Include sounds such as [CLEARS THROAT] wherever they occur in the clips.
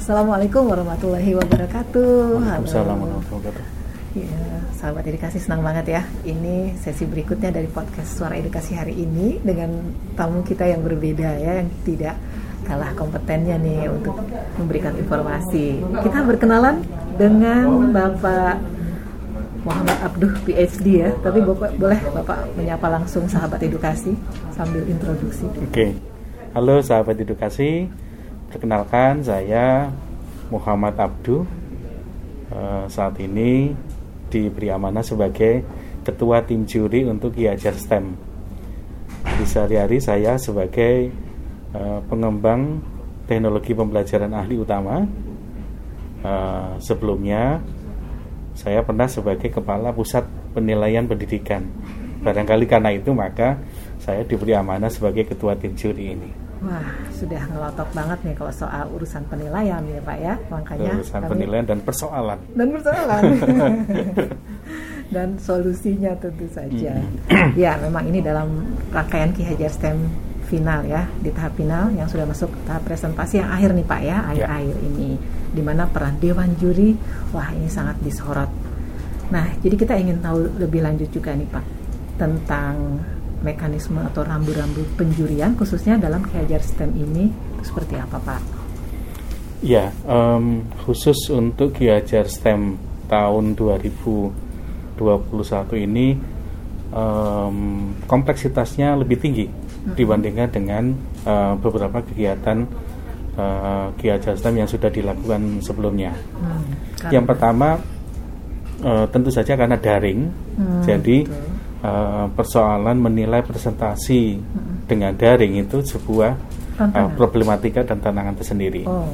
Assalamualaikum warahmatullahi wabarakatuh. Waalaikumsalam warahmatullahi wabarakatuh. Ya, sahabat edukasi senang banget ya. Ini sesi berikutnya dari podcast Suara Edukasi hari ini dengan tamu kita yang berbeda ya, yang tidak kalah kompetennya nih untuk memberikan informasi. Kita berkenalan dengan Bapak Muhammad Abduh PhD ya, tapi Bapak boleh Bapak menyapa langsung sahabat edukasi sambil introduksi. Oke. Halo sahabat edukasi. Perkenalkan saya Muhammad Abduh. Eh, saat ini diberi amanah sebagai ketua tim juri untuk Ki Hajar STEM. Di sehari-hari saya sebagai uh, pengembang teknologi pembelajaran ahli utama. Uh, sebelumnya saya pernah sebagai kepala pusat penilaian pendidikan. Barangkali karena itu maka saya diberi amanah sebagai ketua tim juri ini. Wah, sudah ngelotok banget nih kalau soal urusan penilaian ya Pak ya. Makanya urusan kami... penilaian dan persoalan. Dan persoalan. [LAUGHS] dan solusinya tentu saja. ya, memang ini dalam rangkaian Ki Hajar STEM final ya, di tahap final yang sudah masuk tahap presentasi yang akhir nih Pak ya, akhir-akhir ya. ini di mana peran dewan juri wah ini sangat disorot. Nah, jadi kita ingin tahu lebih lanjut juga nih Pak tentang mekanisme atau rambu-rambu penjurian khususnya dalam keajar STEM ini seperti apa Pak? Ya, um, khusus untuk Kiajar STEM tahun 2021 ini um, kompleksitasnya lebih tinggi hmm. dibandingkan dengan uh, beberapa kegiatan uh, Kiajar STEM yang sudah dilakukan sebelumnya. Hmm, yang pertama uh, tentu saja karena daring, hmm, jadi betul uh, persoalan menilai presentasi hmm. dengan daring itu sebuah uh, problematika dan tantangan tersendiri. Oh.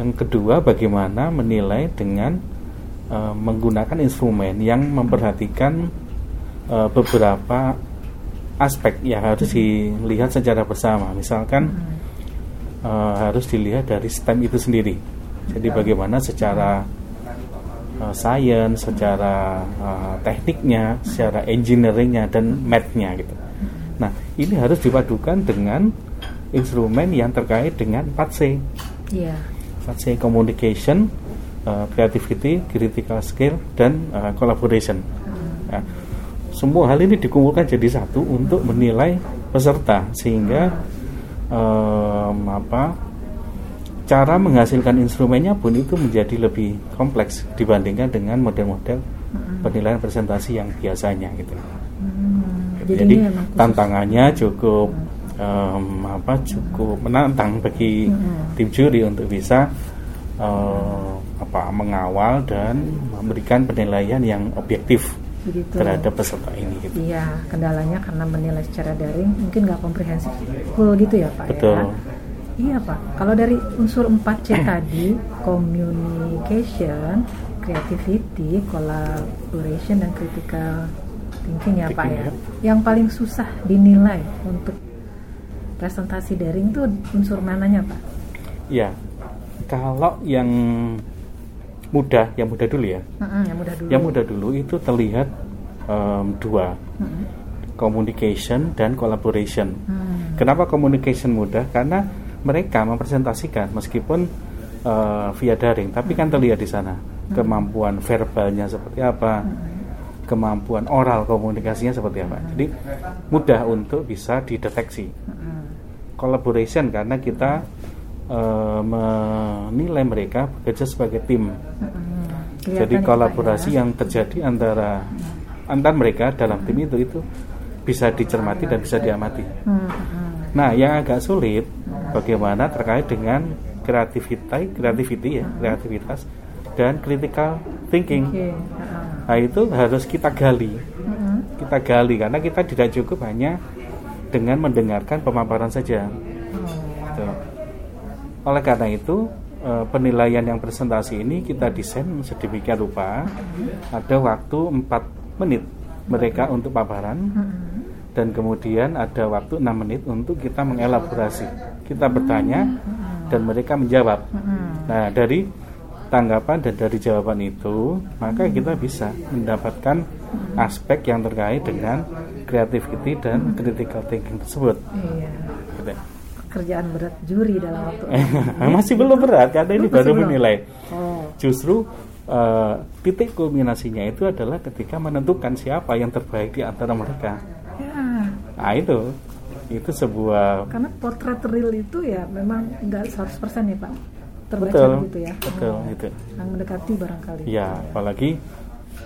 Yang kedua, bagaimana menilai dengan uh, menggunakan instrumen yang memperhatikan uh, beberapa aspek yang harus dilihat secara bersama. Misalkan hmm. uh, harus dilihat dari STEM itu sendiri. Jadi bagaimana secara uh, science, secara uh, tekniknya, secara engineeringnya dan mathnya gitu. Nah ini harus dipadukan dengan instrumen yang terkait dengan 4C. Yeah. 4C communication, uh, creativity, critical skill dan uh, collaboration. Hmm. Ya. Semua hal ini dikumpulkan jadi satu untuk menilai peserta sehingga um, apa cara menghasilkan instrumennya pun itu menjadi lebih kompleks dibandingkan dengan model-model penilaian presentasi yang biasanya gitu. Hmm. Jadi, Jadi tantangannya cukup um, apa cukup menantang bagi hmm. tim juri untuk bisa uh, apa mengawal dan memberikan penilaian yang objektif Begitu. terhadap peserta ini gitu. Iya, kendalanya karena menilai secara daring mungkin nggak komprehensif full gitu ya Pak Betul. ya. Iya Pak, kalau dari unsur 4C [CLEARS THROAT] tadi, communication, creativity, collaboration, dan critical thinking ya Pak ya. Yang paling susah dinilai untuk presentasi daring itu unsur mananya Pak? Ya, kalau yang mudah, yang mudah dulu ya. Mm-hmm, yang mudah dulu. Yang mudah dulu itu terlihat um, dua. Mm-hmm. Communication dan collaboration. Hmm. Kenapa communication mudah? Karena mereka mempresentasikan meskipun uh, via daring, tapi kan terlihat di sana kemampuan verbalnya seperti apa, kemampuan oral komunikasinya seperti apa. Jadi mudah untuk bisa dideteksi. Collaboration karena kita uh, menilai mereka bekerja sebagai tim. Jadi kolaborasi ya. yang terjadi antara antar mereka dalam tim itu itu bisa dicermati dan bisa diamati. Nah, yang agak sulit bagaimana terkait dengan kreativitas, kreativiti ya, kreativitas dan critical thinking. Okay. Nah, itu harus kita gali. Kita gali karena kita tidak cukup hanya dengan mendengarkan pemaparan saja. Gitu. Oleh karena itu, eh, penilaian yang presentasi ini kita desain sedemikian rupa ada waktu 4 menit mereka untuk paparan dan kemudian ada waktu 6 menit untuk kita mengelaborasi. Kita bertanya dan mereka menjawab. Nah, dari tanggapan dan dari jawaban itu, maka kita bisa mendapatkan aspek yang terkait dengan creativity dan critical thinking tersebut. Iya. Gitu. kerjaan berat juri dalam waktu [LAUGHS] masih belum berat karena ini baru belum? menilai. oh Justru eh, titik kulminasinya itu adalah ketika menentukan siapa yang terbaik di antara mereka. ya Nah itu itu sebuah karena potret real itu ya memang nggak 100% ya pak terbaca betul gitu ya betul Oh, itu. yang mendekati barangkali Ya apalagi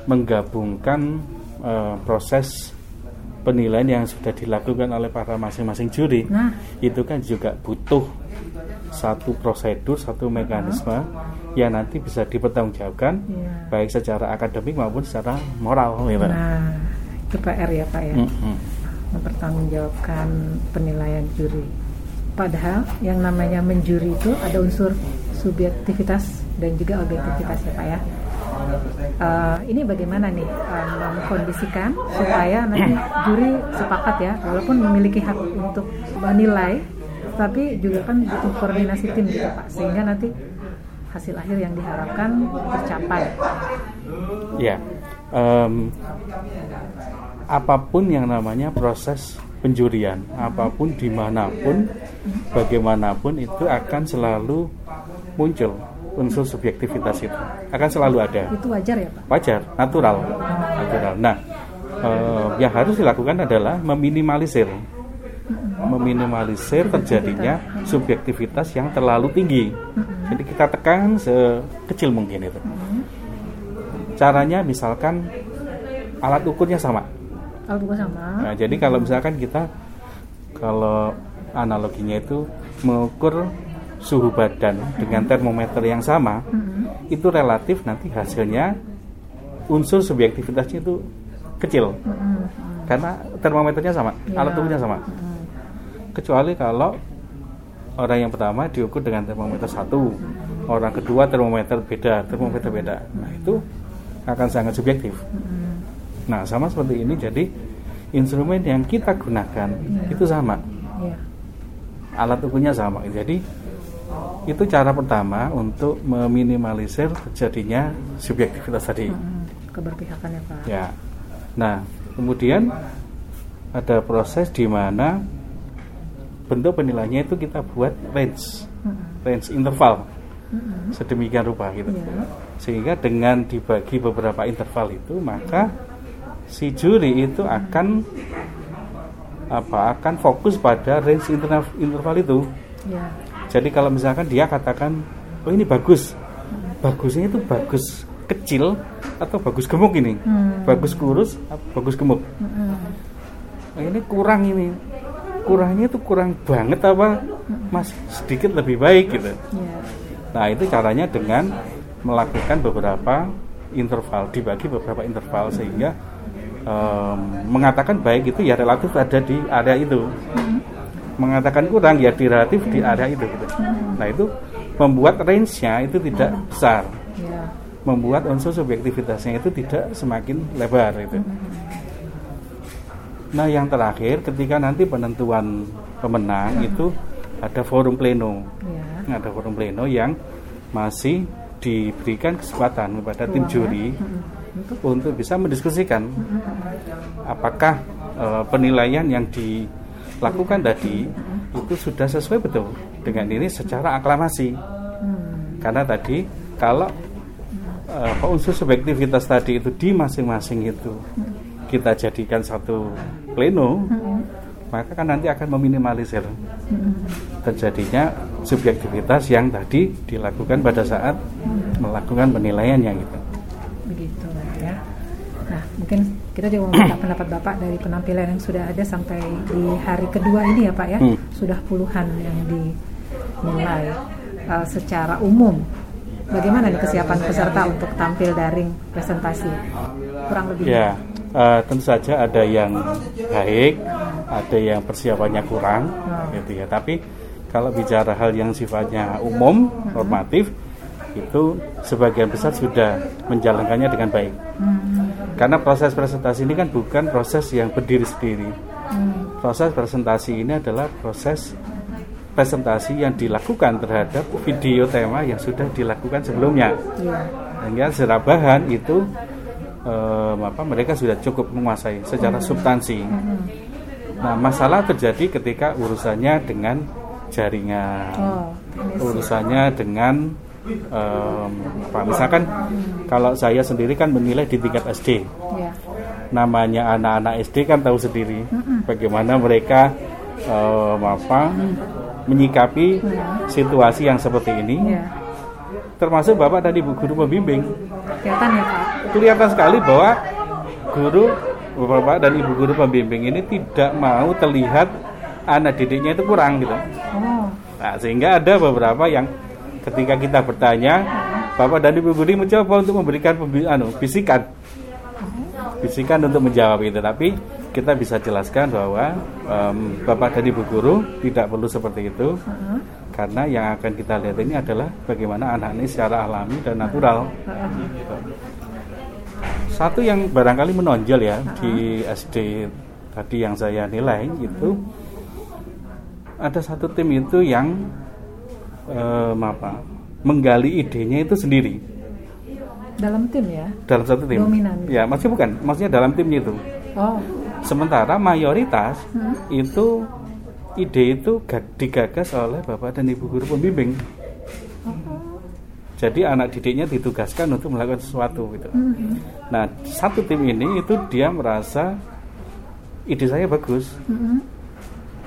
menggabungkan eh, proses penilaian yang sudah dilakukan oleh para masing-masing juri nah itu kan juga butuh satu prosedur, satu mekanisme yang nanti bisa dipertanggungjawabkan Iya. baik secara akademik maupun secara moral gitu. nah itu PR ya pak ya Mm-mm. Mempertanggungjawabkan penilaian juri. Padahal yang namanya menjuri itu ada unsur subjektivitas dan juga objektivitas ya Pak ya. Eh, ini bagaimana nih eh, mengkondisikan supaya nanti juri sepakat ya, walaupun memiliki hak untuk menilai, tapi juga kan butuh koordinasi tim gitu Pak, sehingga nanti hasil akhir yang diharapkan tercapai. Ya, em, apa pun yang namanya proses penjurian, apa pun di mana pun, bagaimanapun itu akan selalu muncul unsur subjektivitas itu, akan selalu ada. Itu wajar ya Pak? wajar, natural, natural. Nah, eh, yang harus dilakukan adalah meminimalisir, meminimalisir terjadinya subjektivitas yang terlalu tinggi. Jadi kita tekan sekecil mungkin itu. Caranya misalkan alat ukurnya sama. Kalau bukan sama, Nah, jadi kalau misalkan kita kalau analoginya itu mengukur suhu badan dengan termometer yang sama, Mm-mm. itu relatif nanti hasilnya unsur subjektivitasnya itu kecil Mm-mm. karena termometernya sama, Iya. alat ukurnya sama. Kecuali kalau orang yang pertama diukur dengan termometer satu, orang kedua termometer beda, termometer beda. Nah itu akan sangat subjektif. Mm-mm. Nah sama seperti ini jadi instrumen yang kita gunakan itu sama, Iya. alat ukurnya sama. Jadi itu cara pertama untuk meminimalisir terjadinya subjektivitas tadi. Keberpihakan ya Pak. Ya. Nah, kemudian ada proses di mana bentuk penilaiannya itu kita buat range, range interval sedemikian rupa gitu. Iya. Sehingga dengan dibagi beberapa interval itu maka si juri itu akan apa akan fokus pada range interval, interval itu. Iya. Jadi kalau misalkan dia katakan, oh ini bagus, bagusnya itu bagus kecil atau bagus gemuk ini, Hmm. bagus kurus, bagus gemuk. Mm-mm. Nah, ini kurang ini, kurangnya itu kurang banget apa masih sedikit lebih baik gitu. Iya. Nah itu caranya dengan melakukan beberapa interval, dibagi beberapa interval sehingga em, mengatakan baik itu ya relatif ada di area itu, mengatakan kurang ya di relatif di area itu. Gitu. Nah itu membuat range-nya itu tidak besar, Iya. membuat unsur subjektivitasnya itu tidak semakin lebar itu. Nah yang terakhir ketika nanti penentuan pemenang itu ada forum pleno Iya. ada forum pleno yang masih diberikan kesempatan kepada tim ya. juri. Untuk untuk bisa mendiskusikan apakah eh, penilaian yang dilakukan tadi itu sudah sesuai betul dengan ini secara aklamasi. Karena tadi kalau apa, unsur subjektivitas tadi itu di masing-masing itu kita jadikan satu pleno maka kan nanti akan meminimalisir terjadinya subjektivitas yang tadi dilakukan pada saat melakukan penilaiannya gitu. begitu ya. Nah, mungkin kita juga mau minta pendapat Bapak dari penampilan yang sudah ada sampai di hari kedua ini ya Pak ya. Hmm. Sudah puluhan yang dinilai uh, secara umum. Bagaimana nih kesiapan peserta untuk tampil daring presentasi? Kurang lebih. Ya, eh, tentu saja ada yang baik, ada yang persiapannya kurang, gitu ya. Tapi kalau bicara hal yang sifatnya umum, normatif, itu sebagian besar sudah menjalankannya dengan baik. Hmm. Karena proses presentasi ini kan bukan proses yang berdiri sendiri. Hmm. Proses presentasi ini adalah proses presentasi yang dilakukan terhadap video tema yang sudah dilakukan sebelumnya. Iya. Sehingga secara bahan itu em, apa mereka sudah cukup menguasai secara substansi. Hmm. Nah, masalah terjadi ketika urusannya dengan jaringan. Oh, urusannya dengan em, apa misalkan kalau saya sendiri kan menilai di tingkat SD Ya. namanya anak-anak SD kan tahu sendiri bagaimana mereka em, apa menyikapi situasi yang seperti ini. Ya. termasuk bapak tadi bu guru pembimbing Kelihatan ya Pak. kelihatan sekali bahwa guru bapak dan ibu guru pembimbing ini tidak mau terlihat anak didiknya itu kurang gitu Oh, Nah, sehingga ada beberapa yang ketika kita bertanya, Bapak dan Ibu guru mencoba untuk memberikan anu, bisikan, bisikan untuk menjawab itu. Tapi kita bisa jelaskan bahwa em, Bapak dan Ibu guru tidak perlu seperti itu, heeh. karena yang akan kita lihat ini adalah bagaimana anak ini secara alami dan natural. Heeh. Satu yang barangkali menonjol ya di SD tadi yang saya nilai itu ada satu tim itu yang em, apa menggali idenya itu sendiri Dalam tim ya. dalam satu tim. Dominan. Ya, maksudnya bukan, maksudnya dalam timnya itu. Oh, Sementara mayoritas Hmm. itu ide itu ga- digagas oleh bapak dan ibu guru pembimbing. Jadi anak didiknya ditugaskan untuk melakukan sesuatu gitu. Mhm. Nah, satu tim ini itu dia merasa ide saya bagus. Mhm.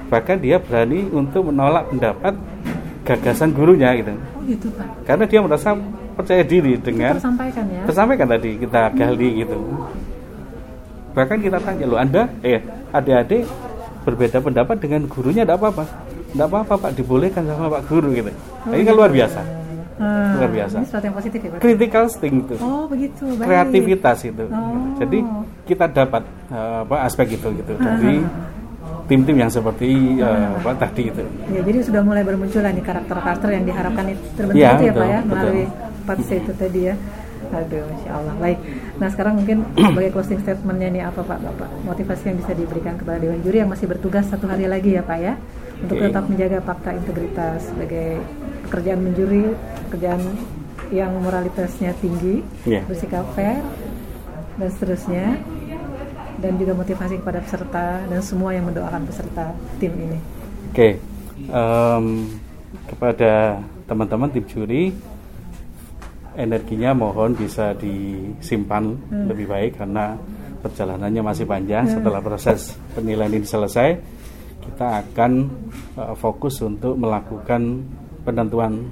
Bahkan dia berani untuk menolak pendapat gagasan gurunya gitu. Oh gitu Pak. Karena dia merasa percaya diri dengan Tersampaikan ya. tersampaikan tadi kita gali gitu. Bahkan kita tanya loh, Anda eh adik-adik berbeda pendapat dengan gurunya tidak apa-apa. Tidak apa-apa Pak, dibolehkan sama Pak Guru gitu. Nah, ini kan luar biasa. Ah, Luar biasa. Ini sesuatu yang positif ya Pak. Critical thinking itu. Oh begitu. Baik. kreativitas itu. Oh. Jadi kita dapat eh, apa aspek itu gitu dari tim-tim yang seperti eh, apa tadi itu. Ya, jadi sudah mulai bermunculan nih karakter-karakter yang diharapkan itu terbentuk Iya, itu ya betul, Pak ya melalui 4C itu tadi ya. Aduh, masya Allah. Baik. Nah sekarang mungkin [CLEARS THROAT] sebagai closing statementnya nih apa Pak Bapak? Motivasi yang bisa diberikan kepada Dewan Juri yang masih bertugas satu hari lagi ya Pak ya, untuk tetap menjaga fakta integritas sebagai pekerjaan menjuri, pekerjaan yang moralitasnya tinggi, Iya. bersikap fair dan seterusnya, dan juga motivasi kepada peserta dan semua yang mendoakan peserta tim ini. Oke, em, kepada teman-teman tim juri, energinya mohon bisa disimpan lebih baik karena perjalanannya masih panjang. Setelah proses penilaian ini selesai, kita akan eh, fokus untuk melakukan penentuan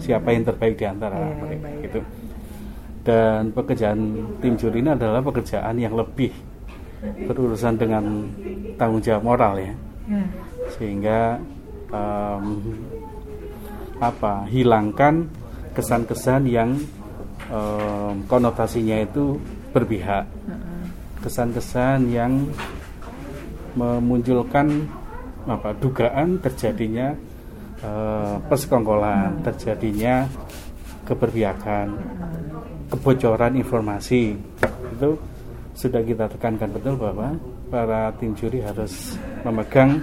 siapa yang terbaik di antara Iya, mereka. baik. Gitu. Dan pekerjaan tim juri ini adalah pekerjaan yang lebih berurusan dengan tanggung jawab moral ya. Ya. sehingga em, apa hilangkan kesan-kesan yang em, konotasinya itu berpihak. Kesan-kesan yang memunculkan apa dugaan terjadinya eh, persekongkolan terjadinya keberpihakan kebocoran informasi. Itu sudah kita tekankan betul bahwa para tim juri harus memegang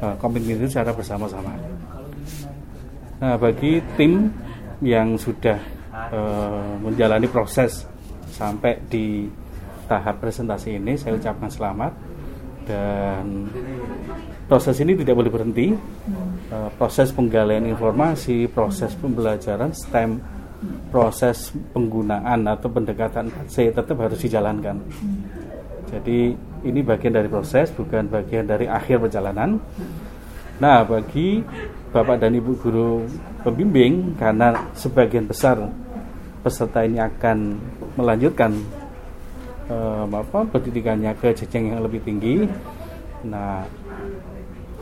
eh, komitmen itu secara bersama-sama. Nah, bagi tim yang sudah eh, menjalani proses sampai di tahap presentasi ini, saya ucapkan selamat dan proses ini tidak boleh berhenti. Eh, proses penggalian informasi, proses pembelajaran STEM, proses penggunaan atau pendekatan C tetap harus dijalankan. Jadi ini bagian dari proses, bukan bagian dari akhir perjalanan. Nah, bagi Bapak dan Ibu guru pembimbing, karena sebagian besar peserta ini akan melanjutkan eh, apa pendidikannya ke jenjang yang lebih tinggi. Nah,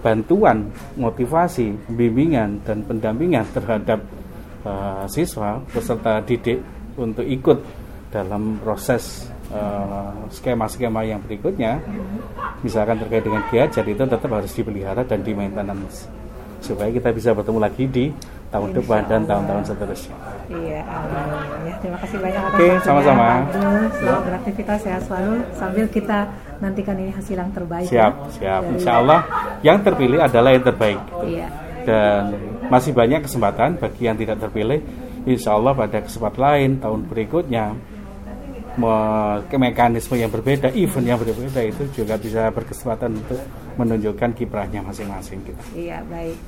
bantuan, motivasi, bimbingan dan pendampingan terhadap eh, siswa peserta didik untuk ikut dalam proses eh, skema-skema yang berikutnya, misalkan terkait dengan Kiajar itu tetap harus dipelihara dan di maintenance supaya kita bisa bertemu lagi di tahun depan dan tahun-tahun seterusnya. Iya, amin. ya terima kasih banyak atas Oke, sama-sama. Selamat beraktivitas sehat selalu sambil kita nantikan ini hasil yang terbaik. Siap, ya. siap. Dari- Insya Allah yang terpilih adalah yang terbaik. Iya. dan masih banyak kesempatan bagi yang tidak terpilih insya Allah pada kesempatan lain tahun berikutnya me- mekanisme yang berbeda event yang berbeda itu juga bisa berkesempatan untuk menunjukkan kiprahnya masing-masing gitu. Iya, baik.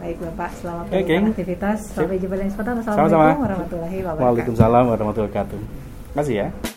Baik Bapak, selamat Oke, melakukan aktivitas. Sampai jumpa di kesempatan. Sama-sama. Assalamualaikum warahmatullahi wabarakatuh. Waalaikumsalam warahmatullahi wabarakatuh. Terima kasih ya.